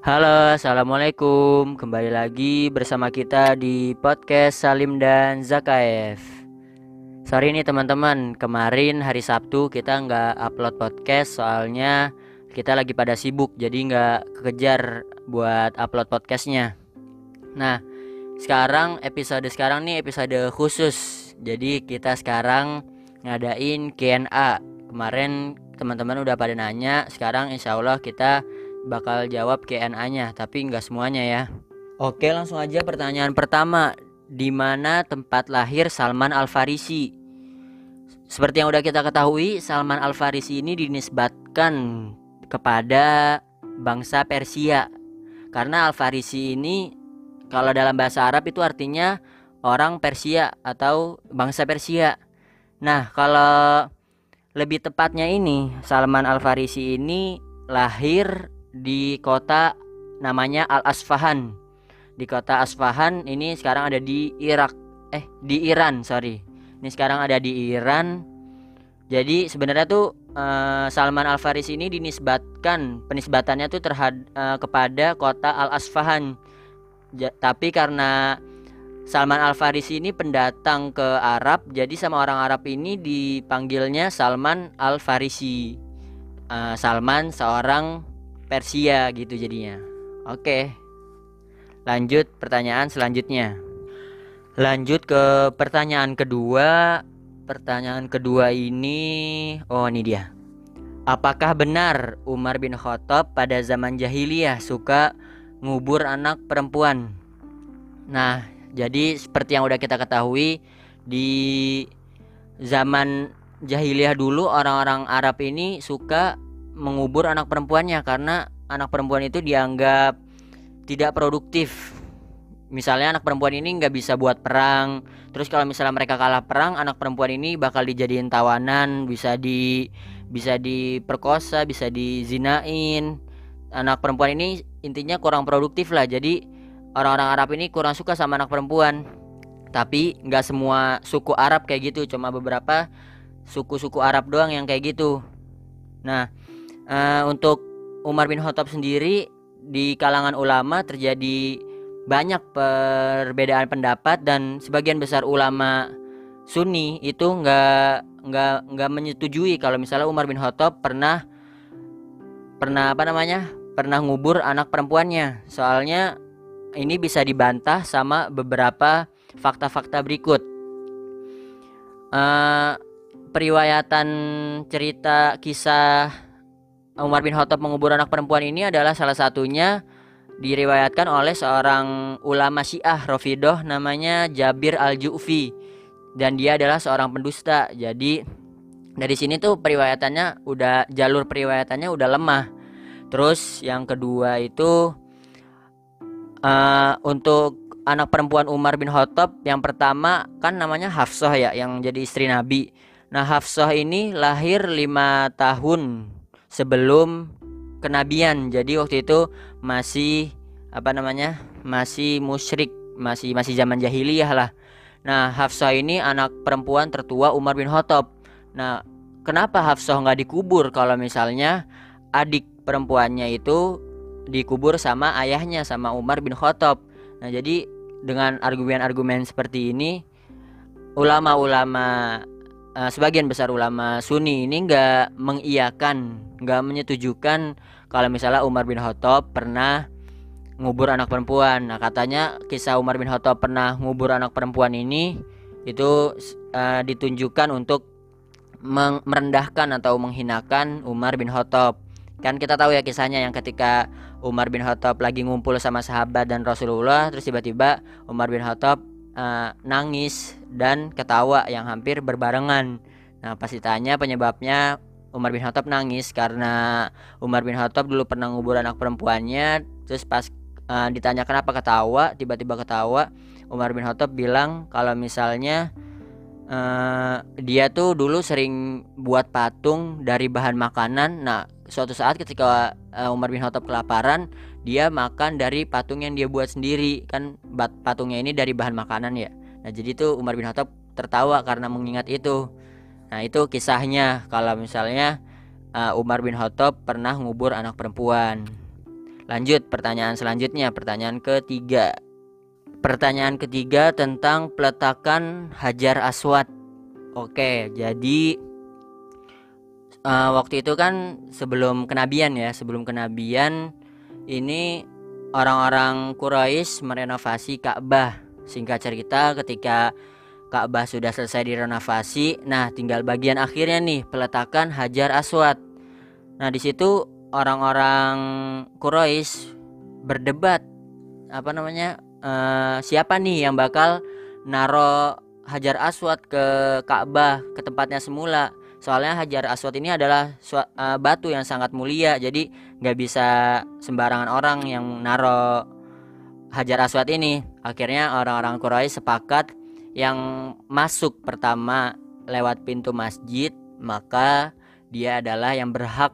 Halo, assalamualaikum. Kembali lagi bersama kita di podcast Salim dan Zakaev. Sorry nih teman-teman, kemarin hari Sabtu kita nggak upload podcast soalnya kita lagi pada sibuk, jadi nggak kekejar buat upload podcastnya. Nah, sekarang episode sekarang nih episode khusus. Jadi kita sekarang ngadain Q&A. Kemarin teman-teman udah pada nanya, sekarang insya Allah kita bakal jawab Q&A-nya, tapi nggak semuanya ya. Oke, langsung aja pertanyaan pertama. Di mana tempat lahir Salman Al Farisi? Seperti yang udah kita ketahui, Salman Al Farisi ini dinisbatkan kepada bangsa Persia. Karena Al Farisi ini kalau dalam bahasa Arab itu artinya orang Persia atau bangsa Persia. Nah, kalau lebih tepatnya ini Salman Al Farisi ini lahir di kota namanya Al Asfahan. Di kota Asfahan ini sekarang ada di Irak. Eh, di Iran, sorry. Ini sekarang ada di Iran. Jadi sebenarnya tuh uh, Salman Al Farisi ini dinisbatkan penisbatannya tuh terhad uh, kepada kota Al Asfahan. Ja, tapi karena Salman Al Farisi ini pendatang ke Arab, jadi sama orang Arab ini dipanggilnya Salman Al Farisi. Uh, Salman seorang Persia gitu jadinya. Oke. Lanjut pertanyaan selanjutnya. Lanjut ke pertanyaan kedua. Pertanyaan kedua ini oh ini dia. Apakah benar Umar bin Khattab pada zaman jahiliyah suka ngubur anak perempuan? Nah, jadi seperti yang udah kita ketahui di zaman jahiliyah dulu orang-orang Arab ini suka mengubur anak perempuannya karena anak perempuan itu dianggap tidak produktif. Misalnya anak perempuan ini nggak bisa buat perang. Terus kalau misalnya mereka kalah perang, anak perempuan ini bakal dijadiin tawanan, bisa di bisa diperkosa, bisa dizinain. Anak perempuan ini intinya kurang produktif lah. Jadi orang-orang Arab ini kurang suka sama anak perempuan. Tapi nggak semua suku Arab kayak gitu, cuma beberapa suku-suku Arab doang yang kayak gitu. Nah, uh, untuk Umar bin Khattab sendiri di kalangan ulama terjadi banyak perbedaan pendapat dan sebagian besar ulama Sunni itu nggak nggak nggak menyetujui kalau misalnya Umar bin Khattab pernah pernah apa namanya pernah ngubur anak perempuannya. Soalnya ini bisa dibantah sama beberapa fakta-fakta berikut. Uh, periwayatan cerita kisah Umar bin Khattab mengubur anak perempuan ini adalah salah satunya diriwayatkan oleh seorang ulama Syiah Rafidah namanya Jabir Al-Ju'fi dan dia adalah seorang pendusta. Jadi dari sini tuh periwayatannya udah jalur periwayatannya udah lemah. Terus yang kedua itu uh, untuk anak perempuan Umar bin Khattab yang pertama kan namanya Hafsah ya yang jadi istri Nabi. Nah Hafsah ini lahir lima tahun sebelum kenabian. Jadi waktu itu masih apa namanya? masih musyrik, masih masih zaman jahiliyah lah. Nah, Hafsah ini anak perempuan tertua Umar bin Khattab. Nah, kenapa Hafsah nggak dikubur kalau misalnya adik perempuannya itu dikubur sama ayahnya sama Umar bin Khattab. Nah, jadi dengan argumen-argumen seperti ini ulama-ulama uh, sebagian besar ulama Sunni ini nggak mengiyakan, nggak menyetujukan kalau misalnya Umar bin Khattab pernah ngubur anak perempuan. Nah katanya kisah Umar bin Khattab pernah ngubur anak perempuan ini itu uh, ditunjukkan untuk merendahkan atau menghinakan Umar bin Khattab. Kan kita tahu ya kisahnya yang ketika Umar bin Khattab lagi ngumpul sama sahabat dan Rasulullah terus tiba-tiba Umar bin Khattab uh, nangis dan ketawa yang hampir berbarengan. Nah, pas ditanya penyebabnya Umar bin Khattab nangis karena Umar bin Khattab dulu pernah ngubur anak perempuannya, terus pas uh, ditanya kenapa ketawa, tiba-tiba ketawa, Umar bin Khattab bilang kalau misalnya uh, dia tuh dulu sering buat patung dari bahan makanan. Nah, suatu saat ketika uh, Umar bin Khattab kelaparan, dia makan dari patung yang dia buat sendiri kan patungnya ini dari bahan makanan ya nah jadi tuh Umar bin Khattab tertawa karena mengingat itu nah itu kisahnya kalau misalnya uh, Umar bin Khattab pernah ngubur anak perempuan Lanjut pertanyaan selanjutnya, pertanyaan ketiga. Pertanyaan ketiga tentang peletakan Hajar Aswad. Oke, jadi uh, waktu itu kan sebelum kenabian ya, sebelum kenabian ini orang-orang Quraisy merenovasi Ka'bah. Singkat cerita ketika Ka'bah sudah selesai direnovasi, nah tinggal bagian akhirnya nih peletakan Hajar Aswad. Nah, di situ orang-orang Quraisy berdebat apa namanya uh, siapa nih yang bakal naro Hajar Aswad ke Ka'bah ke tempatnya semula soalnya Hajar Aswad ini adalah uh, batu yang sangat mulia jadi nggak bisa sembarangan orang yang naro Hajar Aswad ini akhirnya orang-orang Quraisy sepakat yang masuk pertama lewat pintu masjid maka dia adalah yang berhak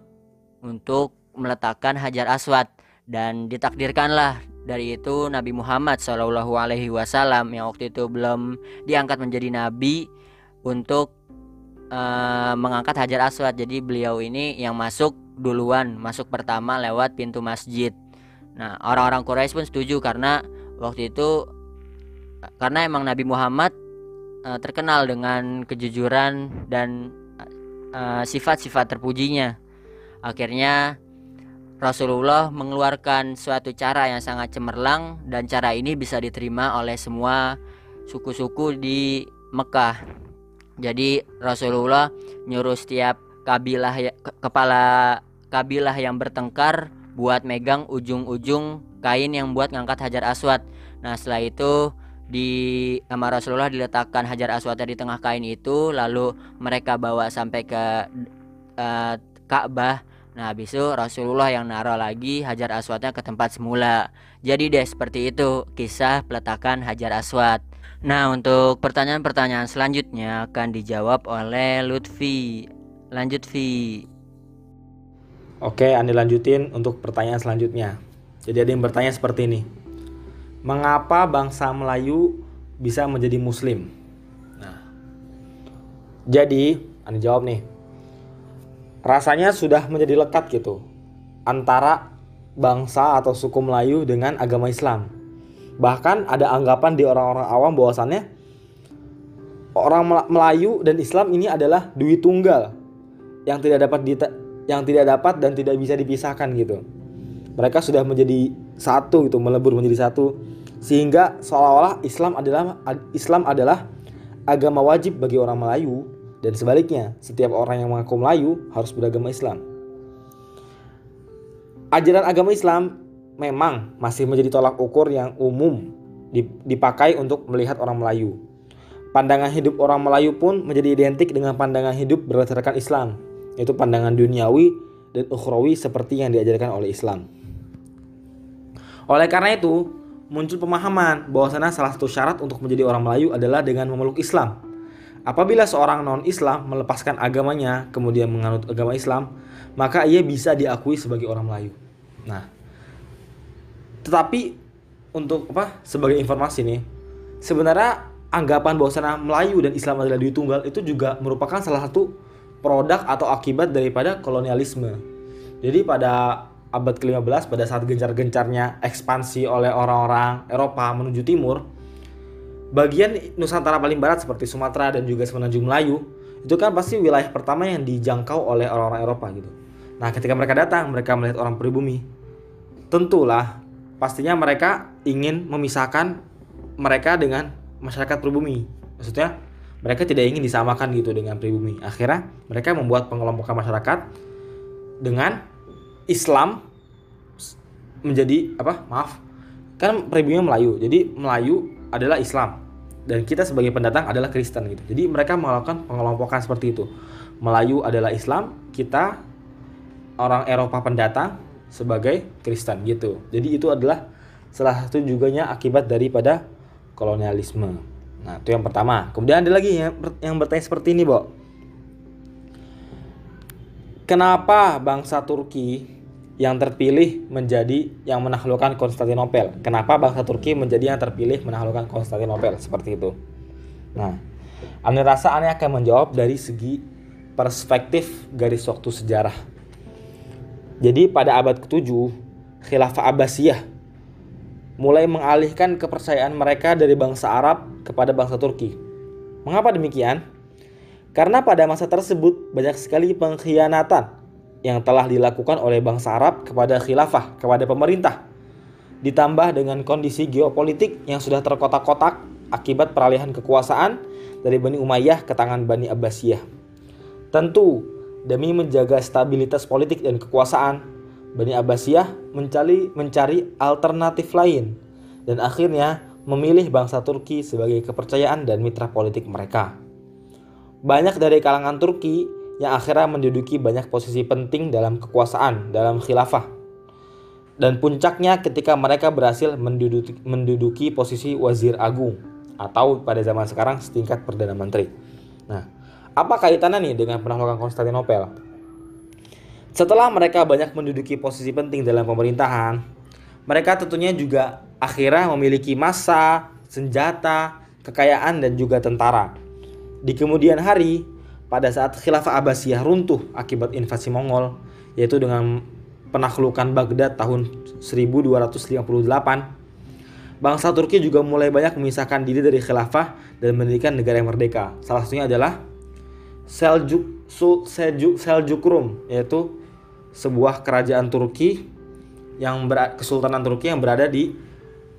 untuk meletakkan Hajar Aswad dan ditakdirkanlah dari itu Nabi Muhammad Shallallahu Alaihi Wasallam yang waktu itu belum diangkat menjadi nabi untuk uh, mengangkat Hajar Aswad. Jadi beliau ini yang masuk duluan, masuk pertama lewat pintu masjid. Nah orang-orang Quraisy pun setuju karena waktu itu karena emang Nabi Muhammad uh, terkenal dengan kejujuran dan eh, sifat-sifat uh, terpujinya Akhirnya Rasulullah mengeluarkan suatu cara yang sangat cemerlang dan cara ini bisa diterima oleh semua suku-suku di Mekah. Jadi Rasulullah nyuruh setiap kabilah ya, kepala kabilah yang bertengkar buat megang ujung-ujung kain yang buat ngangkat Hajar Aswad. Nah, setelah itu di sama Rasulullah diletakkan Hajar Aswadnya di tengah kain itu lalu mereka bawa sampai ke uh, Ka'bah. Nah habis itu Rasulullah yang naruh lagi Hajar Aswadnya ke tempat semula. Jadi deh seperti itu kisah peletakan Hajar Aswad. Nah untuk pertanyaan-pertanyaan selanjutnya akan dijawab oleh Lutfi Lanjut Vi. Oke Andi lanjutin untuk pertanyaan selanjutnya. Jadi ada yang bertanya seperti ini. Mengapa bangsa Melayu bisa menjadi muslim? Nah. Jadi Andi jawab nih. Rasanya sudah menjadi lekat gitu antara bangsa atau suku Melayu dengan agama Islam. Bahkan ada anggapan di orang-orang awam bahwasannya orang Melayu dan Islam ini adalah duit tunggal yang tidak dapat di, yang tidak dapat dan tidak bisa dipisahkan gitu. Mereka sudah menjadi satu gitu, melebur menjadi satu sehingga seolah-olah Islam adalah Islam adalah agama wajib bagi orang Melayu dan sebaliknya, setiap orang yang mengaku Melayu harus beragama Islam. Ajaran agama Islam memang masih menjadi tolak ukur yang umum dipakai untuk melihat orang Melayu. Pandangan hidup orang Melayu pun menjadi identik dengan pandangan hidup berdasarkan Islam, yaitu pandangan duniawi dan ukhrawi seperti yang diajarkan oleh Islam. Oleh karena itu, muncul pemahaman bahwasanya salah satu syarat untuk menjadi orang Melayu adalah dengan memeluk Islam. Apabila seorang non-Islam melepaskan agamanya kemudian menganut agama Islam, maka ia bisa diakui sebagai orang Melayu. Nah, tetapi untuk apa? Sebagai informasi nih, sebenarnya anggapan bahwasanya Melayu dan Islam adalah dua tunggal itu juga merupakan salah satu produk atau akibat daripada kolonialisme. Jadi pada abad ke-15 pada saat gencar-gencarnya ekspansi oleh orang-orang Eropa menuju timur, bagian Nusantara paling barat seperti Sumatera dan juga Semenanjung Melayu itu kan pasti wilayah pertama yang dijangkau oleh orang-orang Eropa gitu. Nah, ketika mereka datang, mereka melihat orang pribumi. Tentulah pastinya mereka ingin memisahkan mereka dengan masyarakat pribumi. Maksudnya mereka tidak ingin disamakan gitu dengan pribumi. Akhirnya mereka membuat pengelompokan masyarakat dengan Islam menjadi apa? Maaf. Kan pribumi Melayu. Jadi Melayu adalah Islam dan kita sebagai pendatang adalah Kristen gitu. Jadi mereka melakukan pengelompokan seperti itu. Melayu adalah Islam, kita orang Eropa pendatang sebagai Kristen gitu. Jadi itu adalah salah satu juganya akibat daripada kolonialisme. Nah, itu yang pertama. Kemudian ada lagi yang, yang bertanya seperti ini, Bo. Kenapa bangsa Turki yang terpilih menjadi yang menaklukkan Konstantinopel. Kenapa bangsa Turki menjadi yang terpilih menaklukkan Konstantinopel seperti itu? Nah, Anda rasa aneh akan menjawab dari segi perspektif garis waktu sejarah. Jadi pada abad ke-7, Khilafah Abbasiyah mulai mengalihkan kepercayaan mereka dari bangsa Arab kepada bangsa Turki. Mengapa demikian? Karena pada masa tersebut banyak sekali pengkhianatan yang telah dilakukan oleh bangsa Arab kepada khilafah, kepada pemerintah. Ditambah dengan kondisi geopolitik yang sudah terkotak-kotak akibat peralihan kekuasaan dari Bani Umayyah ke tangan Bani Abbasiyah. Tentu, demi menjaga stabilitas politik dan kekuasaan, Bani Abbasiyah mencari, mencari alternatif lain dan akhirnya memilih bangsa Turki sebagai kepercayaan dan mitra politik mereka. Banyak dari kalangan Turki yang akhirnya menduduki banyak posisi penting dalam kekuasaan, dalam khilafah. Dan puncaknya ketika mereka berhasil menduduki, menduduki posisi wazir agung atau pada zaman sekarang setingkat perdana menteri. Nah, apa kaitannya nih dengan penaklukan Konstantinopel? Setelah mereka banyak menduduki posisi penting dalam pemerintahan, mereka tentunya juga akhirnya memiliki massa, senjata, kekayaan dan juga tentara. Di kemudian hari, pada saat khilafah Abbasiyah runtuh akibat invasi Mongol, yaitu dengan penaklukan Baghdad tahun 1258, bangsa Turki juga mulai banyak memisahkan diri dari khilafah dan mendirikan negara yang merdeka. Salah satunya adalah Seljuk Seljuk Seljukrum yaitu sebuah kerajaan Turki yang ber, kesultanan Turki yang berada di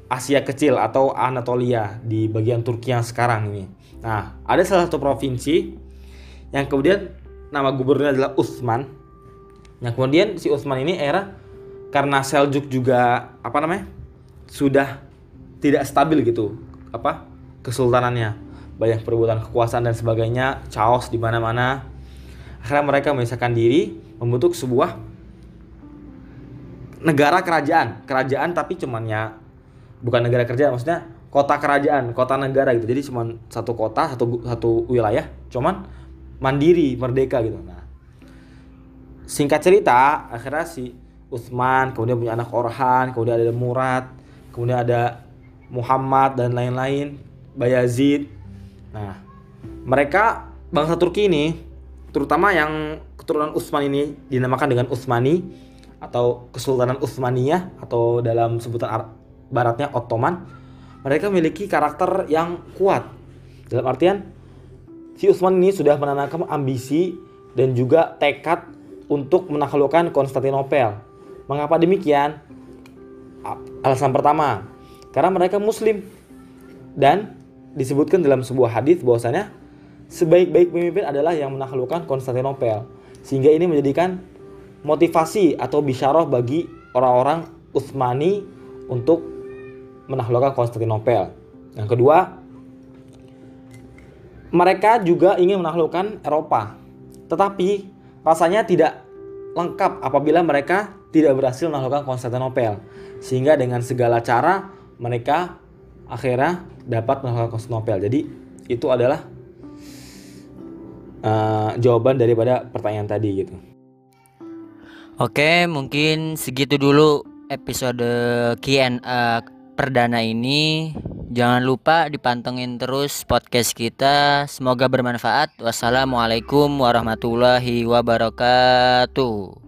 Asia Kecil atau Anatolia di bagian Turki yang sekarang ini. Nah, ada salah satu provinsi yang kemudian nama gubernurnya adalah Utsman. Yang kemudian si Utsman ini era karena Seljuk juga apa namanya? sudah tidak stabil gitu. Apa? kesultanannya. Banyak perebutan kekuasaan dan sebagainya, chaos di mana-mana. Akhirnya mereka memisahkan diri, membentuk sebuah negara kerajaan kerajaan tapi cuman ya bukan negara kerajaan maksudnya kota kerajaan kota negara gitu. Jadi cuman satu kota satu satu wilayah cuman mandiri merdeka gitu. Nah singkat cerita akhirnya si Utsman kemudian punya anak Orhan kemudian ada Murad kemudian ada Muhammad dan lain-lain Bayazid. Nah mereka bangsa Turki ini terutama yang keturunan Utsman ini dinamakan dengan Utsmani atau Kesultanan Utsmaniyah atau dalam sebutan baratnya Ottoman, mereka memiliki karakter yang kuat. Dalam artian si Utsman ini sudah menanamkan ambisi dan juga tekad untuk menaklukkan Konstantinopel. Mengapa demikian? Alasan pertama, karena mereka muslim dan disebutkan dalam sebuah hadis bahwasanya sebaik-baik pemimpin adalah yang menaklukkan Konstantinopel. Sehingga ini menjadikan motivasi atau bisyarah bagi orang-orang Utsmani untuk menaklukkan Konstantinopel. Yang kedua, mereka juga ingin menaklukkan Eropa. Tetapi rasanya tidak lengkap apabila mereka tidak berhasil menaklukkan Konstantinopel. Sehingga dengan segala cara mereka akhirnya dapat menaklukkan Konstantinopel. Jadi itu adalah uh, jawaban daripada pertanyaan tadi gitu. Oke, mungkin segitu dulu episode Q&A perdana ini. Jangan lupa dipantengin terus podcast kita. Semoga bermanfaat. Wassalamualaikum warahmatullahi wabarakatuh.